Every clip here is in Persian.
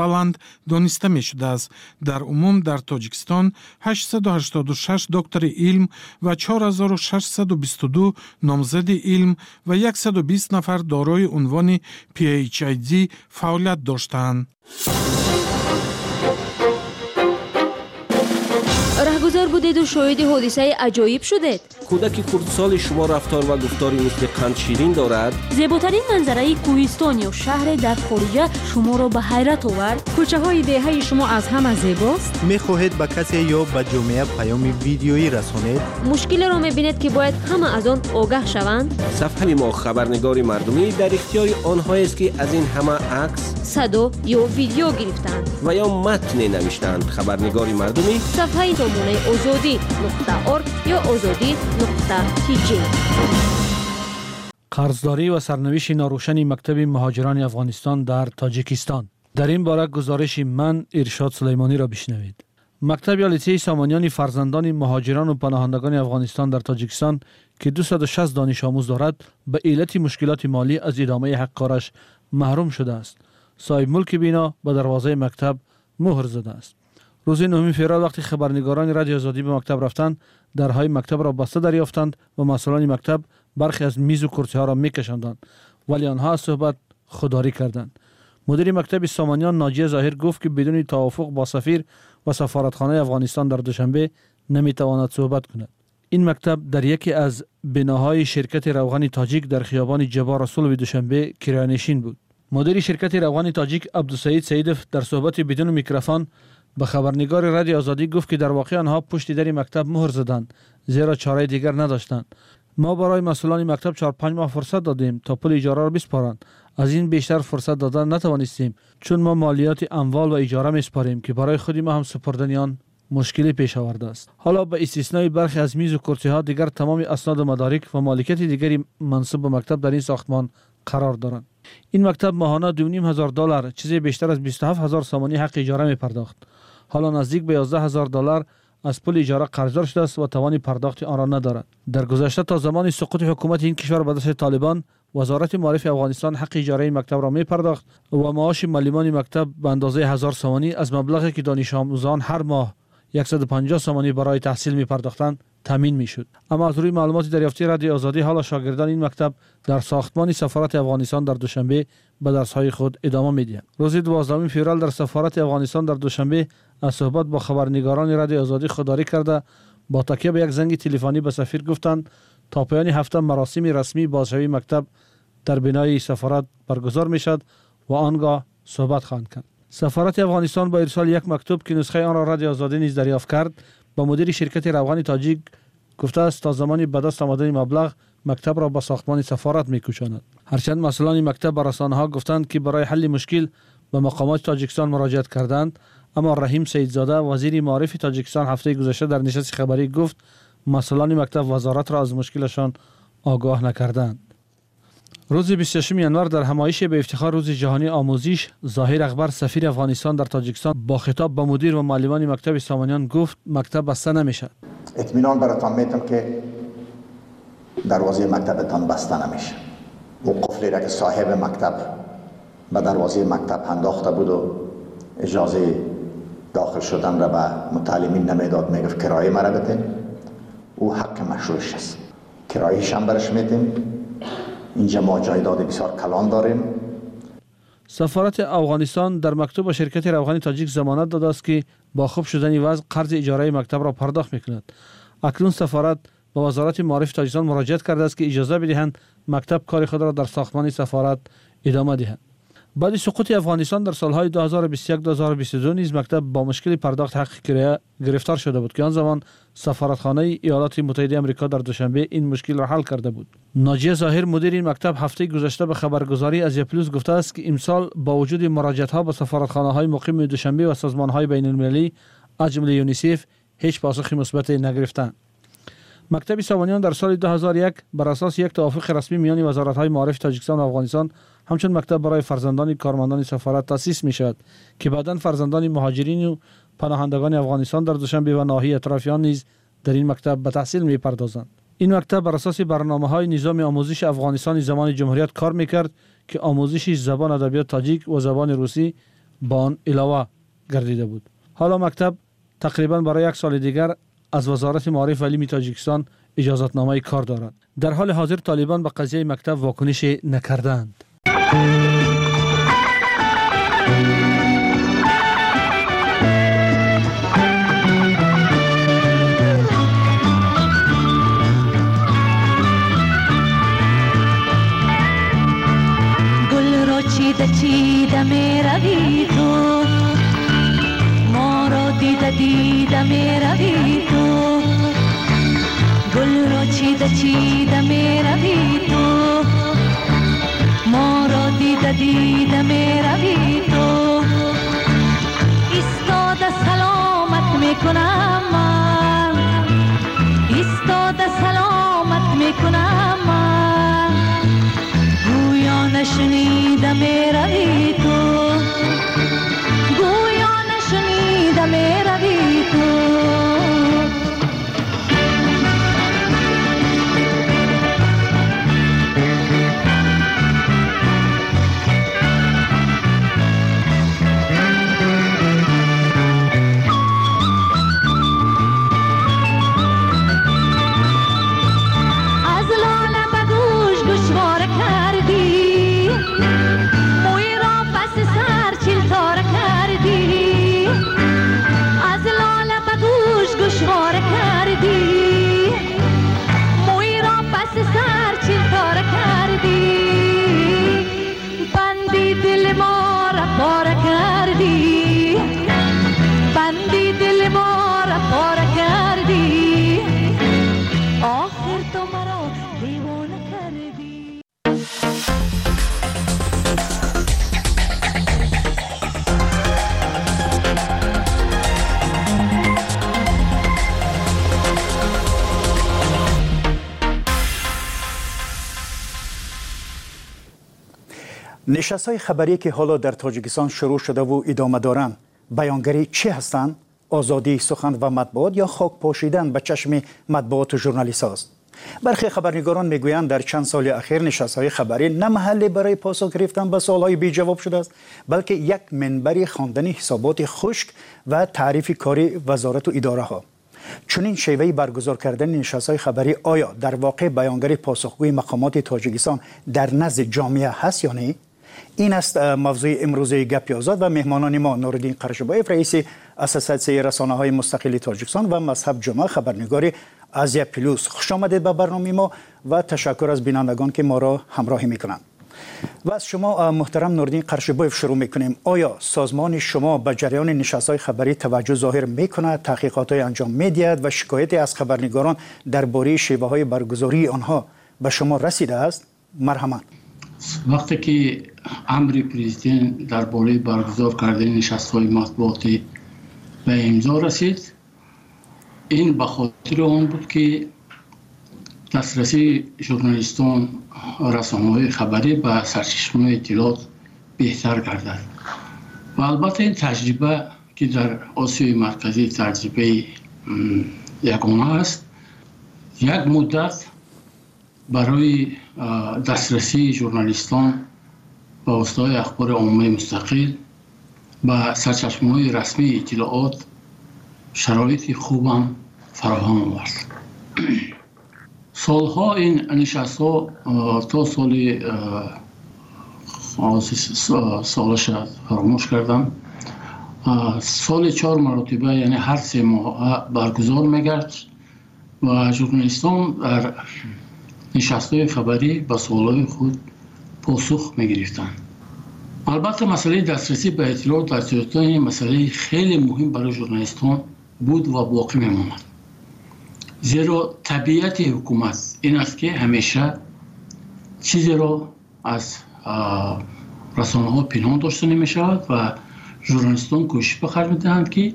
баланд дониста мешудааст. Дар умум дар тоҷикистон 886 доктори илм ва 4622 номзади илм ва 120 нафар дорои унвони phd фаъолият доштаанд роҳгузор будеду шоҳиди ҳодисаи аҷоиб шудед кӯдаки хурдсоли шумо рафтор ва гуфтори мисли қандширин дорад зеботарин манзараи кӯҳистон ё шаҳре дар хориҷа шуморо ба ҳайрат овард кӯчаҳои деҳаи шумо аз ҳама зебост мехоҳед ба касе ё ба ҷомеа паёми видеоӣ расонед мушкилеро мебинед ки бояд ҳама аз он огаҳ шаванд сафҳаи мо хабарнигори мардумӣ дар ихтиёри онҳоест ки аз ин ҳама акс садо ё видео гирифтаанд ва ё матне навиштаанд хабарнигори мардумӣ сафҳаи آزادی یا آزادی قرضداری و سرنوشت ناروشن مکتب مهاجران افغانستان در تاجیکستان. در این باره گزارش من ارشاد سلیمانی را بشنوید. مکتب یا لیسه سامانیان فرزندان مهاجران و پناهندگان افغانستان در تاجیکستان که 260 دانش آموز دارد به علت مشکلات مالی از ادامه حق کارش محروم شده است. صاحب ملک بینا به دروازه مکتب مهر زده است. روزی نهم فوریه وقتی خبرنگاران رادیو آزادی به مکتب رفتند درهای مکتب را بسته دریافتند و مسئولان مکتب برخی از میز و کرسی ها را میکشاندند. ولی آنها از صحبت خداری کردند. مدیر مکتب سامانیان ناجی ظاهر گفت که بدون توافق با سفیر و سفارتخانه افغانستان در دوشنبه نمی‌تواند صحبت کند. این مکتب در یکی از بناهای شرکت روغن تاجیک در خیابان جبار رسول دوشنبه کرایه‌نشین بود. مدیر شرکت روغن تاجیک عبدالسعید سیدف در صحبت بدون میکروفون به خبرنگار رادیو آزادی گفت که در واقع آنها پشت دری مکتب مهر زدند زیرا چاره دیگر نداشتند. ما برای مسئولان مکتب 4 5 ماه فرصت دادیم تا پول اجاره را بسپارند. از این بیشتر فرصت دادن نتوانستیم چون ما مالیات اموال و اجاره میسپاریم که برای خود ما هم سپردن آن مشکلی پیش آورده است. حالا به استثناء برخی از میز و کرسی ها دیگر تمام اسناد و مدارک و مالکیت دیگری منصوب به مکتب در این ساختمان قرار دارند این مکتب ماهانه 2.5 هزار دلار. چیزی بیشتر از 27000 سومانی سامانی حق اجاره می پرداخت. حالا نزدیک به 11 هزار دلار از پول اجاره قرضدار شده است و توان پرداخت آن را ندارد. در گذشته تا زمان سقوط حکومت این کشور به دست طالبان وزارت معارف افغانستان حق اجاره این مکتب را می پرداخت و معاش معلمان مکتب به اندازه هزار سامانی از مبلغی که دانش آموزان هر ماه 150 سامانی برای تحصیل می پرداختند. تامین می‌شد. اما از روی معلومات دریافتی رادیو آزادی حالا شاگردان این مکتب در ساختمان سفارت افغانستان در دوشنبه به درس های خود ادامه می دهند روز 12 فوریه در سفارت افغانستان در دوشنبه از صحبت با خبرنگاران رادیو آزادی خودداری کرده با تکیه به یک زنگ تلفنی به سفیر گفتند تا پایان هفته مراسم رسمی بازشوی مکتب در بنای سفارت برگزار می شود و آنگاه صحبت خواهند کرد. سفارت افغانستان با ارسال یک مکتوب که نسخه آن را رادیو آزادی نیز دریافت کرد با مدیر شرکت روغن تاجیک گفته است تا زمانی به دست آمدن مبلغ مکتب را به ساختمان سفارت میکوشاند. هرچند مسئولان مکتب به رسانه ها گفتند که برای حل مشکل به مقامات تاجیکستان مراجعه کردند اما رحیم سیدزاده وزیر معارف تاجیکستان هفته گذشته در نشست خبری گفت مسئولان مکتب وزارت را از مشکلشان آگاه نکردند. روز 26 ینوار در همایش به افتخار روز جهانی آموزش ظاهر اخبار سفیر افغانستان در تاجیکستان با خطاب به مدیر و معلمان مکتب سامانیان گفت مکتب بسته نمیشه اطمینان براتان میتم که دروازه مکتبتان بسته نمیشه. و قفلی را که صاحب مکتب به دروازه مکتب انداخته بود و اجازه داخل شدن را به متعلمین نمی‌داد می‌گفت کرایه مرا بتین او حق مشروعش است. کرایهش هم برش اینجا ما جایداد بسیار کلان داریم. سفارت افغانستان در مکتوب به شرکت روغانی تاجیک ضمانت داده است که با خوب شدن وضع قرض اجاره مکتب را پرداخت می‌کند. اکنون سفارت به وزارت معارف تاجیکستان مراجعت کرده است که اجازه بدهند مکتب کار خود را در ساختمان سفارت ادامه دهند بعد سقوط افغانستان در سالهای 2021-2022 نیز مکتب با مشکل پرداخت حق کرایه گرفتار شده بود که آن زمان سفارتخانه ایالات متحده آمریکا در دوشنبه این مشکل را حل کرده بود. ناجیه ظاهر مدیر این مکتب هفته گذشته به خبرگزاری از پلوس گفته است که امسال با وجود مراجعت ها به سفارتخانه های مقیم دوشنبه و سازمان های بین المللی از جمله یونیسف هیچ پاسخی مثبت نگرفتند. مکتب سامانیان در سال 2001 بر اساس یک توافق رسمی میان وزارت های معارف تاجیکستان و افغانستان همچون مکتب برای فرزندان کارمندان سفارت تاسیس می شود که بعدا فرزندان مهاجرین و پناهندگان افغانستان در دوشنبه و ناحیه اطرافیان نیز در این مکتب به تحصیل می پردازند این مکتب بر اساس برنامه های نظام آموزش افغانستان زمان جمهوریت کار می‌کرد که آموزش زبان ادبیات تاجیک و زبان روسی با آن علاوه گردیده بود. حالا مکتب تقریبا برای یک سال دیگر از وزارت معارف علمی تاجیکستان اجازتنامه کار دارد. در حال حاضر طالبان به قضیه مکتب واکنش نکردند. گل را چیده چیده می روی تو ما را دیده دیده می روی تو می روی تو ایستاده سلامت می کنم من ایستاده سلامت می کنم من گویا نشنیده می روی تو نشست های خبری که حالا در تاجیکستان شروع شده و ادامه دارند بیانگری چی هستند؟ آزادی سخن و مطبوعات یا خاک پاشیدن به چشم مطبوعات و ژورنالیست است برخی خبرنگاران می‌گویند در چند سال اخیر نشست های خبری نه محلی برای پاسخ گرفتن به سوال های بی جواب شده است بلکه یک منبری خواندن حسابات خشک و تعریف کاری وزارت و اداره ها چنین شیوه برگزار کردن نشست های خبری آیا در واقع بیانگر پاسخگوی مقامات تاجیکستان در نزد جامعه هست یا نه؟ این است موضوع امروزه گپی آزاد و مهمانان ما نوردین قرشبایف رئیس اساسیاسیون رسانه های مستقل تاجیکستان و مذهب جمعه خبرنگار ازیا پلوس خوش آمدید به برنامه ما و تشکر از بینندگان که ما را همراهی می‌کنند. و از شما محترم نوردین قرشبایف شروع می‌کنیم. آیا سازمان شما به جریان نشست های خبری توجه ظاهر می‌کند؟ تحقیقات های انجام می‌دهد و شکایتی از خبرنگاران درباره شیوه های برگزاری آنها به شما رسیده است؟ مرحمت вақте ки амри президент дар бораи баргузор кардани нишастҳои матбуотӣ ба имзо расид ин ба хотири он буд ки дастрасии журналистон расомаҳои хабарӣ ба сарчашмаи иттилоот беҳтар гардад. Ва албатта ин таҷриба ки дар осиёи марказӣ таҷрибаи ягона аст як муддат برای دسترسی ژورنالیستان به وسایل اخبار عمومی مستقل به سرچشمه های رسمی اطلاعات شرایط خوبم فراهم آورد. سالها این نشست ها تا سال سالش فراموش کردم. سال چهار مرتبه یعنی هر سه ماه برگزار میگرد و ژورنالیستان در نشست های خبری به سوال خود پاسخ می‌گرفتند. البته مسئله دسترسی به اطلاعات در تاجیکستان مسئله خیلی مهم برای ژورنالیستان بود و باقی میماند. زیرا طبیعت حکومت این است که همیشه چیزی را از رسانه ها پنهان داشته نمی شود و ژورنالیستان کوشش بخر می دهند که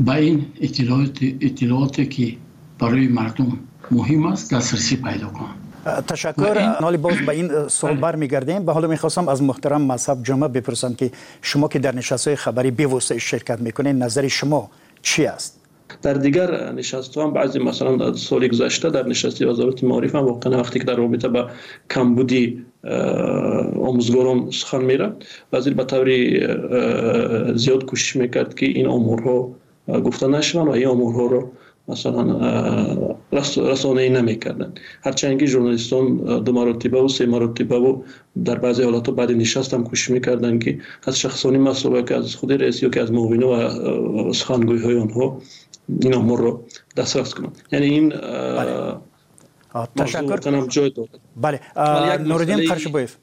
به این اطلاعات اطلاعاتی که برای مردم مهم است دسترسی پیدا کنند تشکر. حالی باز به این سوال برمیگردیم. به حالا می‌خواستم از محترم مذهب جمعه بپرسم که شما که در نشست های خبری به واسطه شرکت می‌کنید نظر شما چی است؟ در دیگر نشست هم بعضی مثلا سال گذشته در نشست وزارت معارف هم واقعا وقتی که در رابطه با کمبودی آموزگاران سخن میره وزیر به طوری زیاد کوشش می‌کرد که این امورها گفته نشوند و این امورها رو مثلا رسانه ای نمی‌کردن. هرچند که ژورنالیستان دو مرتبه و سه مرتبه و در بعضی حالات بعد نشست هم کوشش می‌کردن که از شخصانی مسئله که از خود رئیس یا که از معاونین و سخنگوی های آنها این امور رو دسترس کنند. یعنی این بله. تشکر. بله. نوردین قرشبویف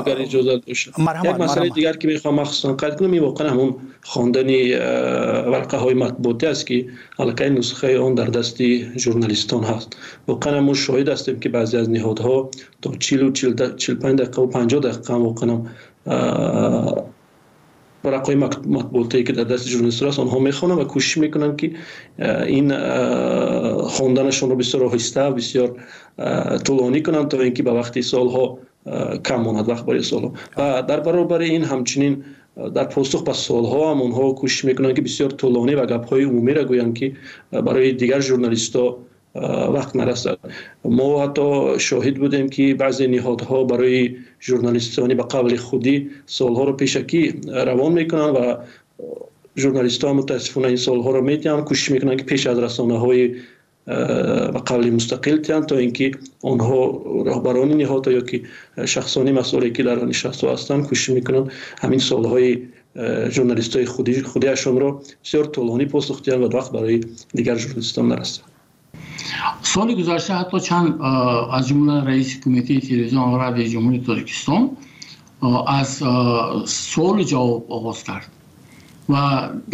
агар иҷозат бошад. як масъалаи дигар ки мехоҳам махсусан қайд кунам ин воқеан ҳамон хондани э, варқаҳои матбуотӣ аст ки аллакай нусхаи он дар дасти журналистон ҳаст. Воқеан мо шоҳид ҳастем ки баъзе аз ниҳодҳо то чилу чилпанҷ дақиқаву панҷоҳ дақиқаам воқеанам э, варақҳои матбуотае ки дар дасти журналистон аст онҳо мехонанд ва кӯшиш мекунанд ки э, ин хонданашонро бисёр оҳиста бисёр тӯлонӣ кунанд то ин ки ба вақти солҳо кам монад вақт барои суолҳо ва дар баробари ин ҳамчунин э, дар посух ба суолҳоам онҳо кӯшиш мекунанд ки бисёр тӯлонӣ ва гапҳои умумиро гӯянд ки э, барои дигар журналистҳо э, вақт нарасад. Мо ҳатто шоҳид будем ки баъзе ниҳодҳо барои журналистони ба қавли худӣ суолҳоро пешакӣ равон мекунанд ва журналистҳо мутаассифона ин суолҳоро медиҳанд кӯшиш мекунанд ки пеш аз расонаҳои ва қавли мустақил тиҳанд то ин ки онҳо роҳбарони ниҳод ё ки э, шахсони масъуле ки дар нишасту ҳастанд кӯшиш мекунанд ҳамин суолҳои э, журналистои худиашонро бисёр тӯлонӣ посух диҳанд ва вақт барои дигар журналистон нарасанд соли гузашта ҳатто чанд э, аз ҷумла раиси кумитаи телевизиону радиои ҷумҳурии тоҷикистон аз суоли ҷавоб оғоз кард. Ва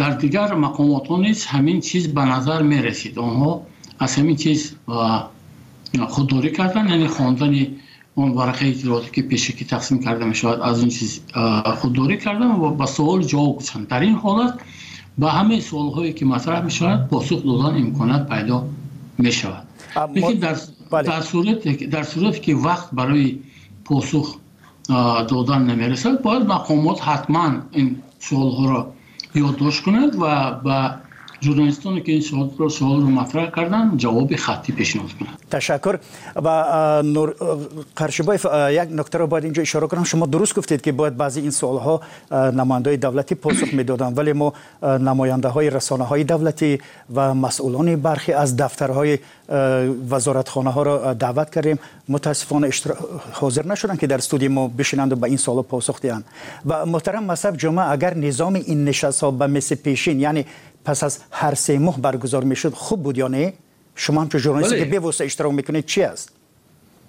дар дигар мақомотҳо низ ҳамин чиз ба назар мерасид. Онҳо به از همین چیز خودداری کردن یعنی خواندن اون ورقه اطلاعاتی که پیشکی تقسیم کرده می شود از این چیز خودداری کردن و با سوال جواب گفتن در این حالت با همه سوال هایی که مطرح می شود پاسخ دادن امکانات پیدا می شود لیکن در, بله. در, صورت در صورت که وقت برای پاسخ دادن نمی رسد باید مقامات حتما این سوال ها را یادداشت کنند و به ژورنالیستانی که این سوال رو سوال رو مطرح کردن جواب خطی پیشنهاد کنند تشکر. و نور قرشبایف یک نکته رو باید اینجا اشاره کنم. شما درست گفتید که باید بعضی این سوال ها نماینده دولتی پاسخ می‌دادن ولی ما نماینده های رسانه های دولتی و مسئولان برخی از دفترهای وزارتخانه ها را دعوت کردیم. متاسفانه اشتر... حاضر نشدن که در استودیو ما بشینند و به این سوال پاسخ دهند. و محترم مصب جمعه اگر نظام این نشست ها به مثل پیشین یعنی پس از هر سه ماه برگزار می‌شد خوب بود یا نه؟ شما هم که ژورنالیستی که به واسه اشتراک می‌کنید چی است؟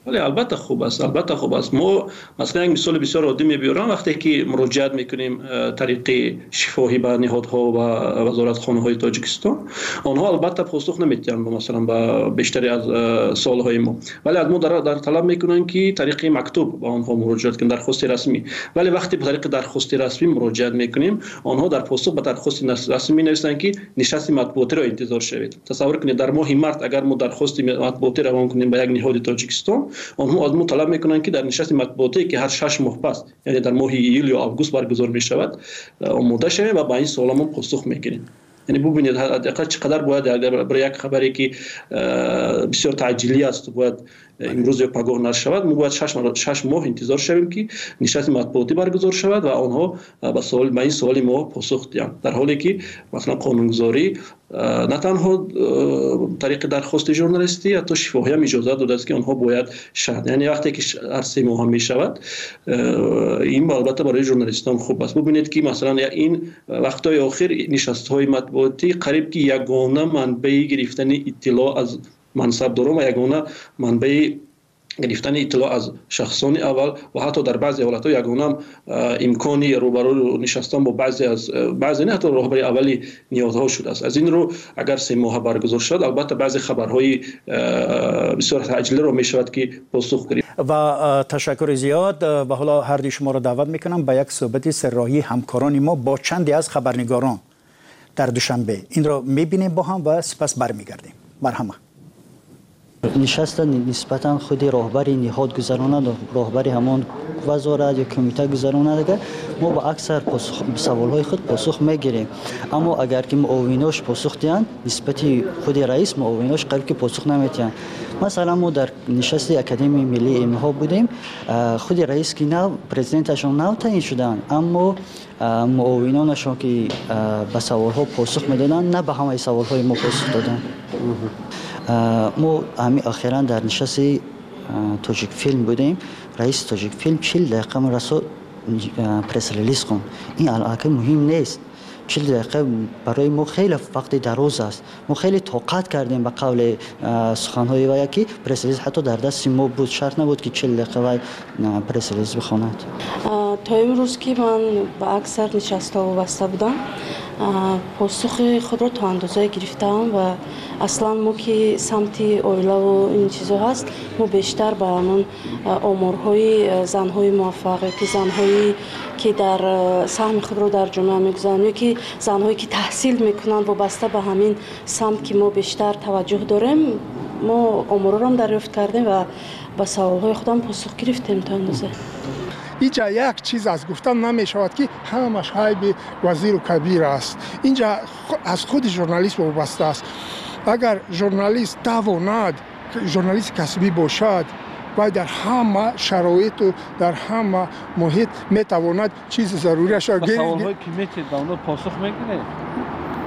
вале албатта хуб аст албатта хуб аст. Мо масалан як мисоли бисёр оддӣ мебиёрам. Вақте ки муроҷиат мекунем э, тариқи шифоҳӣ ба ниҳодҳо ва вазоратхонаҳои тоҷикистон онҳо албатта посух наметиҳанд масалан ба бештаре аз э, суолҳои мо. Вале аз мо дар талаб мекунанд ки тариқи мактуб ба онҳо муроҷиат кунем дархости расмӣ. Вале вақте ба тариқи дархости расмӣ муроҷиат мекунем онҳо дар посух ба дархости расмӣ менависанд ки нишасти матбуотиро интизор шавед. Тасаввур кунед дар моҳи март агар мо дархости матбуотӣ равон кунем ба як ниҳоди тоҷикистон به یک نهاد تاجیکستان آنها از ما طلب میکنند که در نشست مطبوعاتی که هر شش ماه پس یعنی در ماه ایول یا آگوست برگزار می شود آماده شویم و با این سوال ما پاسخ میکنیم یعنی ببینید حداقل چقدر باید برای یک خبری که بسیار تعجیلی است باید Э, имрӯз ё пагоҳ нашавад мо бояд шаш моҳ интизор шавем ки нишасти матбуотӣ баргузор шавад ва онҳо ба ин суоли мо посух диҳанд. Дар ҳоле ки масалан қонунгузорӣ на танҳо тариқи дархости журналистӣ ҳатто шифоҳиям иҷозат додааст ки онҳо бояд шаҳн яъне вақте ки ҳар се моҳа мешавад ин албатта барои журналистон хуб аст. Бубинед ки масалан ин вақтҳои охир нишастҳои матбуотӣ қариб ки ягона манбаи гирифтани иттилоъ аз قریب که یگانه منبع گرفتن اطلاع از منصب دارم و یگانه منبع گرفتن اطلاع از شخصان اول و حتی در بعضی حالت ها یگانه امکانی روبرو نشستن با بعضی از بعضی نه حتی رهبری اولی نیازها شده است. از این رو اگر سه ماه برگزار شد البته بعضی خبرهای بسیار تعجیلی رو می شود که پاسخ کنیم و تشکر زیاد. و حالا هر دی شما رو دعوت می‌کنم به یک صحبت سراحی همکاران ما با нишаста нисбатан худи роҳбари ниҳод гузаронад роҳбари ҳамон вазорат ё кумита гузаронад агар мо ба аксар саволҳои худ посух мегирем. Аммо агар ки муовинош посух диҳанд нисбати худи раис муовинош қариб ки посух наметиҳанд. Масалан мо дар нишасти академияи миллии илмҳо будем худи раис ки нав президенташон нав таъин шудаанд аммо муовинонашон ки ба саволҳо посух медоданд на ба ҳамаи саволҳои мо посух доданд мо ҳами ахиран дар нишасти тоҷикфилм будем. Раиси тоҷикфилм чил дақиқа расо пресс-релиз хунд ин аллакай муҳим нест. Чил дақиқа барои мо хеле вақти дароз аст. Мо хеле тоқат кардем ба қавли суханҳои вая ки пресс-релиз. Ҳатто дар дасти мо буд. Шарт набуд ки чил дақиқа вай пресс-релиз бихонад. То имрӯз ки ман ба аксар нишастҳо вобаста будам посухи худро то андозае гирифтаам ва аслан мо ки самти оилаву ин чизо ҳаст мо бештар ба ҳамон оморҳои занҳои муваффақ ёки занҳои ки дар саҳми худро дар ҷомеа мегузаранд ёки занҳое ки таҳсил мекунанд вобаста ба ҳамин самт ки мо бештар таваҷҷӯҳ дорем мо оморорам дарёфт кардем ва ба саволҳои худам посух гирифтем то андоза اینجا یک چیز از گفتن نمی شود که همش حیب وزیر و کبیر است. اینجا از خود ژورنالیست وابسته است. اگر ژورنالیست تواند ژورنالیست کسبی باشد و در همه شرایط و در همه محیط می‌تواند چیز ضروری را گیرید به که میتید پاسخ می‌گیره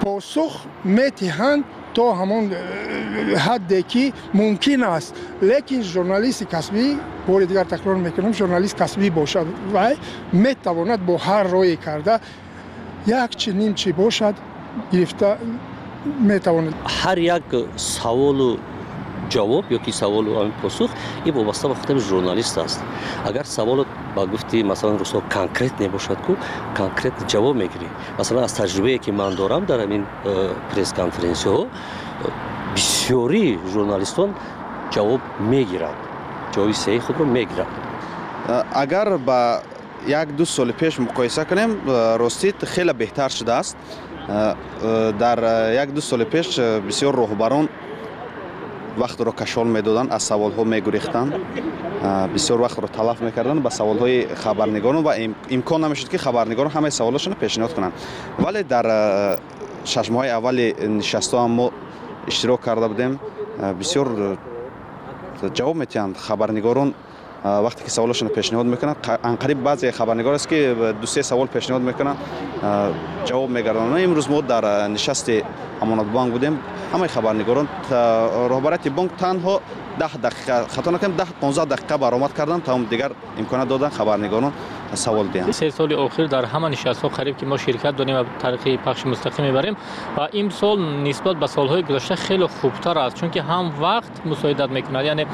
پاسخ میتیهند то ҳамон э, ҳадде ки мумкин аст. Лекин журналисти касбӣ бори дигар такрор мекунам журналист касбӣ бошад вай метавонад бо ҳар рое карда як чи ним чи бошад гирифта метавонад. Ҳар як саволу ҷавоб ёки саволу посух и вобаста ба худи журналист аст агар саволот ба гуфти масалан русо конкрет мебошад ку конкрет ҷавоб мегирӣ масалан аз таҷрибае ки ман дорам дар ҳамин э, пресс-конференсияҳо бисёрии журналистон ҷавоб мегиранд ҷавоби сеҳи худро мегиранд э, агар ба як ду соли пеш муқоиса кунем э, ростӣ хеле беҳтар шудааст дар як ду соли пеш бисёр роҳбарон вақтро кашол медоданд аз саволҳо мегурехтанд бисёр вақтро талаф мекарданд ба саволҳои хабарнигорон ва имкон намешуд ки хабарнигорон ҳамаи саволашонро пешниҳод кунанд. Вале дар шашмаҳои аввали нишастоам мо иштирок карда будем бисёр ҷавоб метиҳанд хабарнигорон вақте ки саволашонро пешниҳод мекунанд анқариб баъзе хабарнигор аст ки дусе савол пешниҳод мекунанд ҷавоб мегардонанд имрӯз мо дар нишасти амонатбонк будем. Ҳамаи хабарнигорон роҳбарияти бонк танҳо даҳ дақиқа хато накунем даҳ понздаҳ дақиқа баромад карданд. Тамом дигар имконат доданд хабарнигорон سوال دیم. سه سال اخیر در همان نشست ها قریب که ما شرکت داریم و طریق پخش مستقیم می‌بریم. و این سال نسبت به سالهای گذشته خیلی خوبتر است چون که هم وقت مساعدت می‌کنند یعنی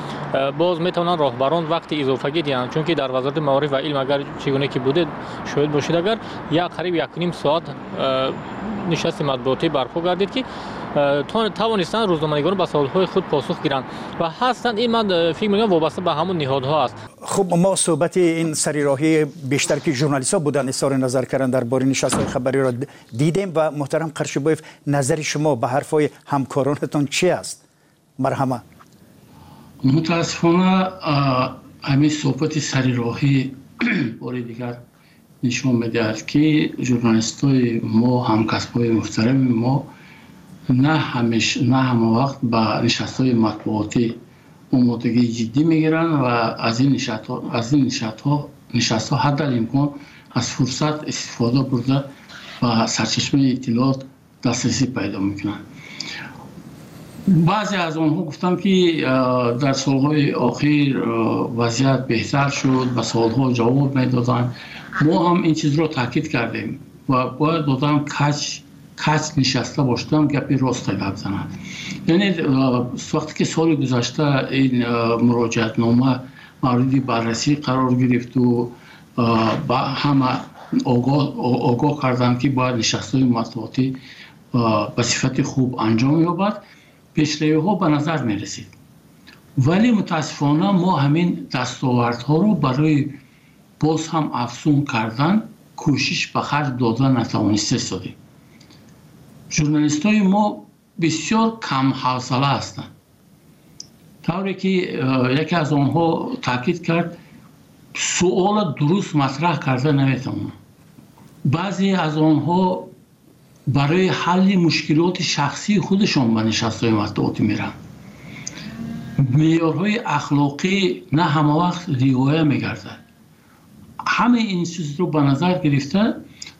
باز می‌تونن راهبران وقت اضافه دیان چون که در وزارت معارف و علم اگر چگونه که بوده شاید باشید. اگر یا قریب یک نیم ساعت نشست مطبوعاتی برپا گردید که توانستن روزنامه‌نگاران به سوال‌های خود پاسخ گیرند و هستند این من فکر می‌کنم وابسته به همون نهادها است خب ما صحبت این سری راهی بیشتر که ژورنالیست‌ها بودن اظهار نظر کردن درباره نشست خبری را دیدیم و محترم قرشبایف نظر شما به حرفای همکارانتان چی است مرحمه متاسفانه همین صحبت سری راهی بار دیگر نشون می‌دهد که جورنالیست های ما همکسب های محترم ما نه همیش نه همه وقت با نشست های مطبوعاتی آمادگی جدی می‌گیرن و از این نشست ها, از این نشست ها, نشست ها حد امکان از فرصت استفاده برده و سرچشمه اطلاعات دسترسی پیدا می‌کنن. بعضی از آنها گفتم که در سالهای آخر وضعیت بهتر شد و سالها جواب می‌دادن ما هم این چیز رو تاکید کردیم و باید دادم کاش кас нишаста бошдам гапи роста гап занад яъне вақте ки соли гузашта ин муроҷиатнома мавриди баррасӣ қарор гирифту ба ҳама огоҳ карданд ки бояд нишастҳои матбуотӣ ба сифати хуб анҷом ёбад пешравиҳо ба назар мерасид вале мутаассифона мо ҳамин дастовардҳоро барои боз ҳам афзун кардан кӯшиш ба харҷ дода натавониста истодем журналистҳои мо бисёр камҳавсала ҳастанд. Тавре ки э, яке аз онҳо таъкид кард суола дуруст матраҳ карда наметавонанд баъзе аз онҳо барои ҳалли мушкилоти шахсии худашон ба нишастҳои матбуотӣ мераванд меъёрҳои ахлоқӣ на ҳамавақт риоя мегардад. Ҳамаи ин чизро ба назар гирифта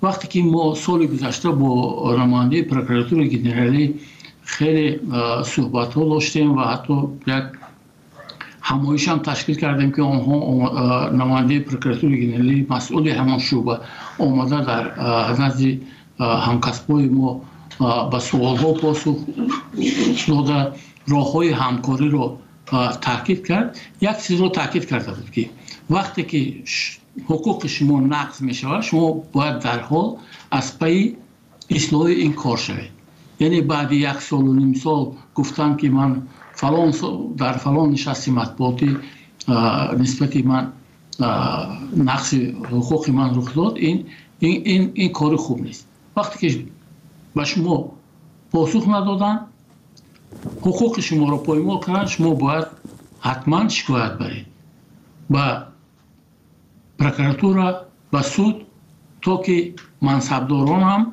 وقتی که ما سال گذشته با نماینده پروکراتور گنرالی خیلی صحبت ها داشتیم و حتی یک همایش هم تشکیل کردیم که آنها نماینده پروکراتور گنرالی مسئول همان شعبه آمده در نزد همکسبای ما به سوال ها پاسخ داده راه های همکاری رو تاکید کرد. یک چیز رو تاکید کرده بود که وقتی که حقوق شما نقض می شود شما باید در حال از پی اصلاح این کار شوید. یعنی بعد یک سال و نیم سال گفتن که من فلان در فلان نشست مطبوعاتی نسبت من نقص حقوق من رخ داد این این این, این کار خوب نیست. وقتی که به شما پاسخ ندادن حقوق شما رو پایمال کردن شما باید حتما شکایت برید؟ با прокуратура ва суд то ки мансабдорон ҳам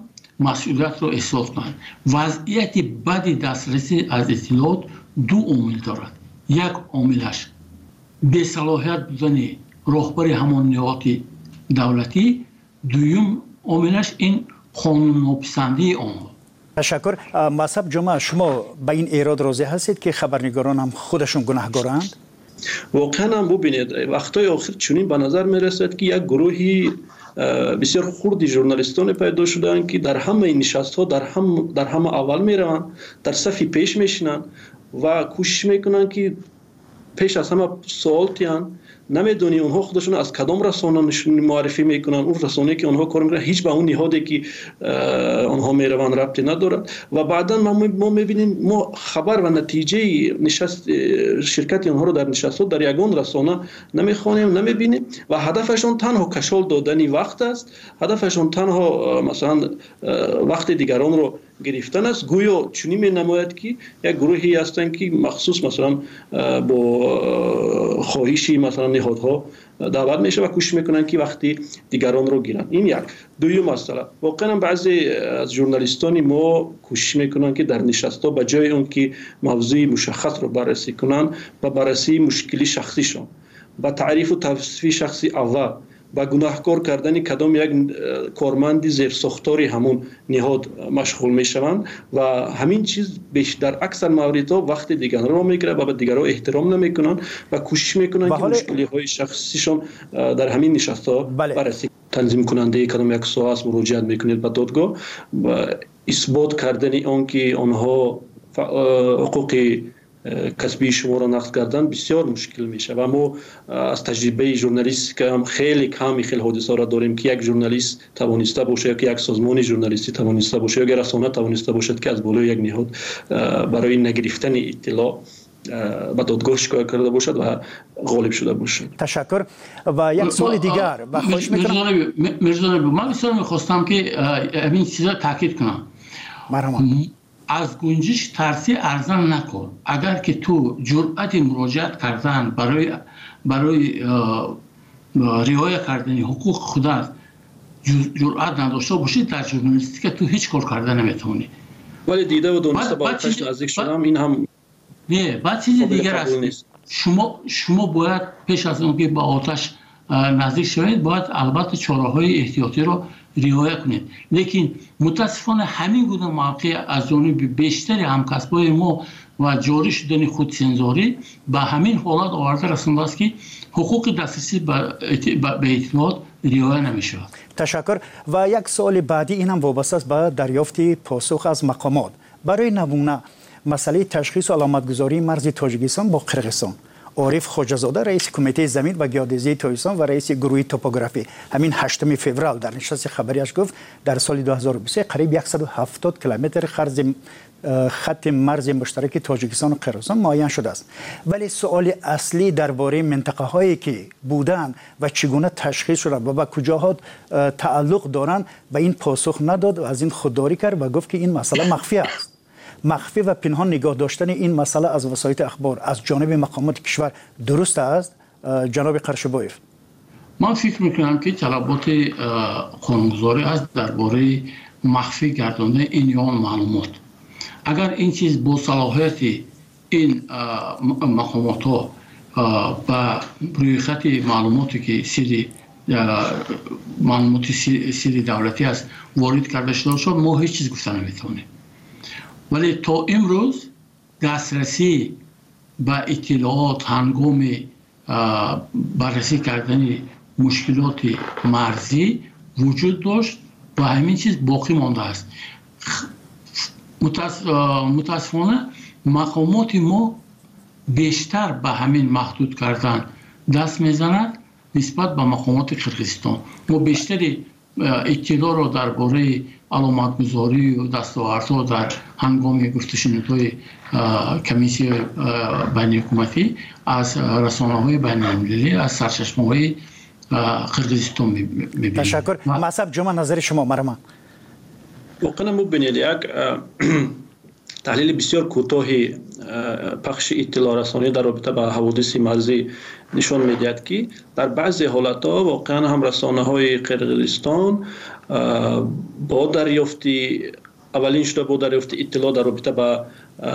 масъулиятро эҳсос кунанд. Вазъияти бади дастрасӣ аз иттилоот ду омил дорад. Як омилаш бесалоҳият будани роҳбари ҳамон ниҳоти давлатӣ дуюм омилаш ин қонуннописандии онҳо ташаккур мазҳаб ҷума шумо ба ин эрод розӣ ҳастед ки хабарнигарон ҳам худашон гунаҳгоранд واقعا هم ببینید وقتای آخر چنین به نظر می‌رسد که یک گروهی بسیار خوردی ژورنالیستان پیدا شدن که در همه این نشست ها در هم در همه اول می‌روند در صفی پیش میشینن و کوشش می‌کنن که پیش از همه سوال تیان نمی‌دونی اونها خودشون از کدام رسانه معرفی می‌کنن. اون رسانه که اونها کار می‌کنن هیچ به اون نهادی که اونها می‌روند ربطی ندارد. و بعدا ما می‌بینیم ما خبر و نتیجه نشست شرکت اونها رو در نشست در یگان رسانه نمی‌خوانیم نمی‌بینیم. و هدفشون تنها کشال دادنی وقت است. هدفشون تنها مثلا وقت دیگران رو گرفتن است. گویا چونی می نماید که یک گروهی هستند که مخصوص مثلا با خواهشی مثلا نهادها دعوت میشه و کوشش می‌کنن که وقتی دیگران رو گیرن. این یک. دویم مسئله. واقعا بعضی از ژورنالیستان ما کوشش می‌کنن که در نشست ها به جای اون که موضوع مشخص رو بررسی کنن و بررسی مشکلی شخصیشون با تعریف و توصیف شخصی اول با گناهکار کردن کدام یک کارمند زیر ساختاری همون نهاد مشغول می و همین چیز بیش در اکثر موارد وقت دیگران را می‌گیره و به دیگران احترام نمی‌کنن و کوشش می‌کنن که مشکلی های شخصیشون در همین نشست ها بله. تنظیم کننده کدام یک سوال مراجعت می‌کنید به دادگاه و که کسبی شما را نقد کردن بسیار مشکل میشه. و ما از تجربه ژورنالیست که هم خیلی کمی خیلی حادثه را داریم که یک ژورنالیست توانسته باشه یا که یک سازمان ژورنالیستی توانسته باشه یا رسانه توانسته باشد که از بالای یک نهاد برای نگرفتن اطلاع به دادگاه کرده باشد و غالب شده باشد. تشکر. و یک سوال دیگر و خواهش می‌کنم مرزا از گنجش ترسی ارزان نکن. اگر که تو جرأت مراجعت کردن برای برای رعایت کردن حقوق خودت جرأت نداشته باشی در ژورنالیستیک تو هیچ کار کرده نمی‌تونی. ولی دیده و دونسته با آتش نزدیک شدم این هم نه بعد چیز دیگر است شما شما باید پیش از اون که با آتش نزدیک شوید باید البته چاره های احتیاطی رو رعایت کنید لیکن متاسفانه همین گونه موقع از جانب بیشتر همکسبای ما و جاری شدن خودسنجاری به همین حالت آورده رسانده است که حقوق دسترسی به اطلاعات رعایت نمیشه تشکر. و یک سوال بعدی این هم وابسته است به دریافت پاسخ از مقامات. برای نمونه مسئله تشخیص و علامتگذاری مرز تاجیکستان با قرقستان. عارف خوجزاده رئیس کمیته زمین و گیودزی تویسان و رئیس گروه توپوگرافی. همین 8 فوریه در نشست خبریش گفت در سال 2023 قریب 170 کیلومتر خرز خط مرز مشترک تاجیکستان و قرقیزستان معین شده است. ولی سوال اصلی درباره منطقه هایی که بودن و چگونه تشخیص شده و به کجاها تعلق دارند به این پاسخ نداد و از این خودداری کرد و گفت که این مسئله مخفی است. مخفی و پنهان نگاه داشتن این مسئله از وسایت اخبار از جانب مقامات کشور درست است؟ جناب قرشبویف من فکر می‌کنم که طلبات قانونگذاری است درباره مخفی گرداندن این یا معلومات. اگر این چیز با صلاحیت این مقامات ها با روی خط معلوماتی که سری معلومات سری دولتی است وارد کرده شده شد ما هیچ چیز گفته نمی‌تونیم. ولی تا امروز دسترسی به اطلاعات هنگام بررسی کردن مشکلات مرزی وجود داشت و همین چیز باقی مانده است. متاسفانه مقامات ما بیشتر به همین محدود کردن دست می‌زند نسبت به مقامات قرقیزستان ما بیشتری Э, иттилоъро дар бораи аломатгузорию дастовардҳо дар ҳангоми гуфтушинудҳои э, комиссияи э, байниҳукуматӣ аз расонаҳои байналмилалӣ аз сарчашмаҳои қиргизистон мебинем. Ташаккур. Масаб ҷума назари шумо марама воқеан бубинед як таҳлили бисёр кӯтоҳи э, пахши иттилоорасонӣ дар робита ба ҳаводиси марзӣ нишон медиҳад ки дар баъзе ҳолатҳо воқеан ҳам расонаҳои қирғизистон э, бо дарёфти аввалин шуда бо дарёфти иттилоъ дар робита ба э,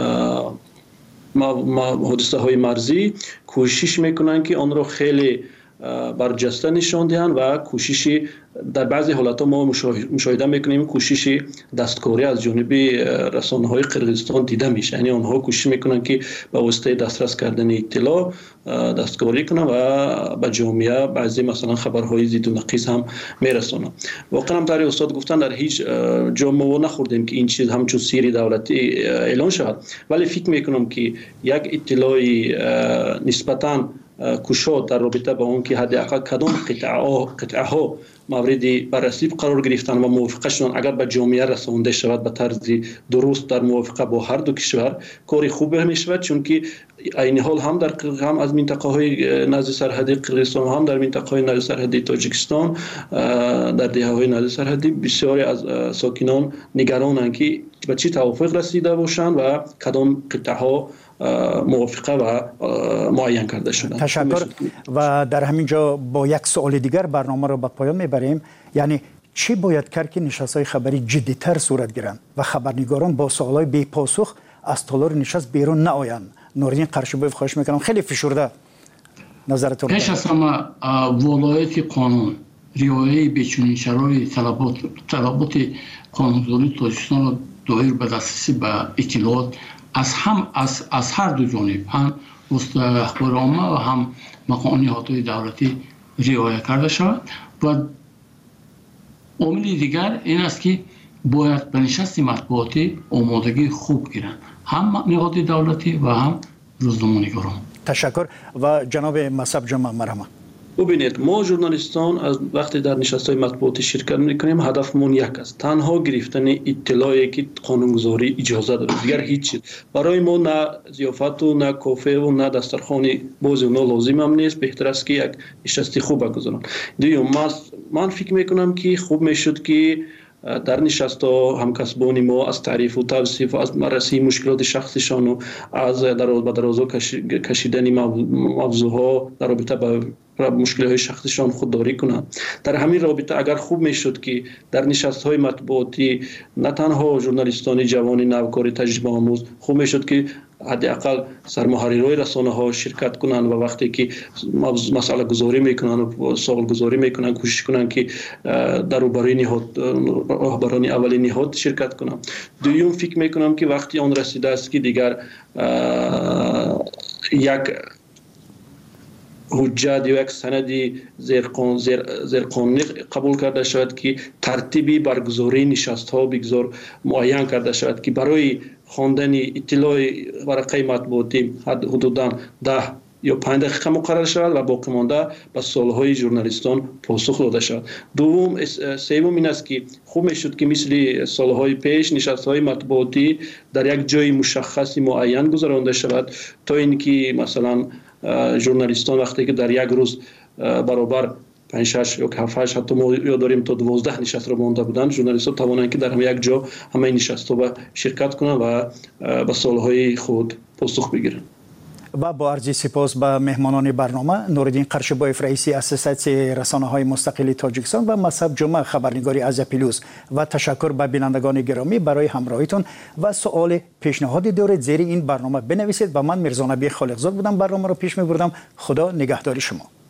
ҳодисаҳои марзӣ кӯшиш мекунанд ки онро хеле برجسته نشان دهند و کوششی در بعضی حالت ها ما مشاهده می‌کنیم. کوشش دستکاری از جانب رسانه های قرقیزستان دیده میشه. یعنی آنها کوشش می‌کنن که به واسطه دسترس کردن اطلاع دستکاری کنن و به جامعه بعضی مثلا خبرهای زید و نقیز هم میرسونن واقعا هم تاری استاد گفتن در هیچ جامعه نخوردیم که این چیز همچون سیری دولتی اعلان شود. ولی فکر می‌کنم که یک اطلاعی نسبتاً Э, кушод дар робита ба он ки ҳаддиақал кадом қитъаҳо мавриди баррасӣ қарор гирифтанд ва мувофиқашон агар ба ҷомеа расонда шавад ба тарзи дуруст дар мувофиқа бо ҳар ду кишвар кори хубе мешавад чунки айни ҳол ҳам дар ҳам аз минтақаҳои э, назди сарҳади қирғизистон ҳам дар минтақаҳои назди сарҳади тоҷикистон э, дар деҳаҳои назди сарҳадӣ бисёре аз сокинон нигаронанд ки ба чӣ тавофиқ расида бошанд ва кадом қитъаҳо موافقه و معین کرده شدن. تشکر. و در همین جا با یک سوال دیگر برنامه را به پایان می‌بریم. یعنی چی باید کرد که نشست های خبری جدیتر صورت گیرند و خبرنگاران با سوال های بی پاسخ از تالار نشست بیرون نآیند؟ نوردین قرشبویف خواهش می‌کنم. خیلی فشرده. نظرتون پیش از همه ولایت قانون ریایه بیچونین شرایط طلبات طلبات قانونگذاری تاجیکستان را دایر به دسترسی به اطلاعات از هم از, از هر دو جانب هم اخبار عامه و هم مقام های دولتی رعایت کرده شود. و عامل دیگر این است که باید به نشست مطبوعاتی آمادگی خوب گیرند. هم نهاد دولتی و هم روزنامه‌نگاران. تشکر. و جناب مصب جمع مرحمت ببینید ما ژورنالیستان از وقتی در نشست های مطبوعاتی شرکت می‌کنیم هدفمون یک است. تنها گرفتن اطلاعی که قانونگذاری اجازه داره. دیگر هیچ برای ما نه زیافت و نه کافه و نه دسترخوان باز اونا لازم هم نیست. بهتر است که یک نشستی خوب بگذارن. دوم من فکر می‌کنم که خوب می‌شد که در نشست همکسبان ما از تعریف و توصیف و از مرسی مشکلات شخصشان و از دراز به درازا کشیدن موضوع ها در رابطه با مشکل های شخصشان خودداری کنند در همین رابطه اگر خوب می‌شد که در نشست های مطبوعاتی نه تنها ژورنالیستان جوان نوکار تجربه آموز خوب می‌شد که حداقل سرمحررای رسانه ها شرکت کنند و وقتی که مسئله گذاری می‌کنن و سوال گذاری می‌کنن کوشش کنن که در روبروی نهاد راهبران اولی نهاد شرکت کنن. دوم فکر می‌کنم که وقتی آن رسیده است که دیگر یک حجت یا یک سندی زیرقانونی قبول کرده شود که ترتیبی برگزاری نشست ها بگذار معین کرده شود که برای хондани иттилои варақаи матбуотӣ ҳудудан даҳ ё панҷ дақиқа муқаррар шавад ва боқимонда ба суолҳои журналистон посух дода шавад. Дувум э, севум ин аст ки хуб мешуд ки мисли э, солҳои пеш нишастҳои матбуотӣ дар як ҷои мушаххаси муайян гузаронда шавад то ин ки масалан э, журналистон вақте ки дар як рӯз баробар 5 6 یا 7 8 حتی ما یاد تا 12 نشست رو مونده بودن. ژورنالیست ها توانند که در هم یک جا همه نشست ها شرکت کنند و به سوال خود پاسخ بگیرند و با عرضی سپاس به مهمانان برنامه نوردین قرشبایف رئیسی اساسیاسیون رسانه های مستقل تاجیکستان و مصب جمعه خبرنگاری از پیلوز و تشکر به بینندگان گرامی برای همراهیتون. و سوال پیشنهادی دارید زیر این برنامه بنویسید. و من مرزا نبی خالقزاد بودم برنامه رو پیش می بردم خدا نگهداری شما.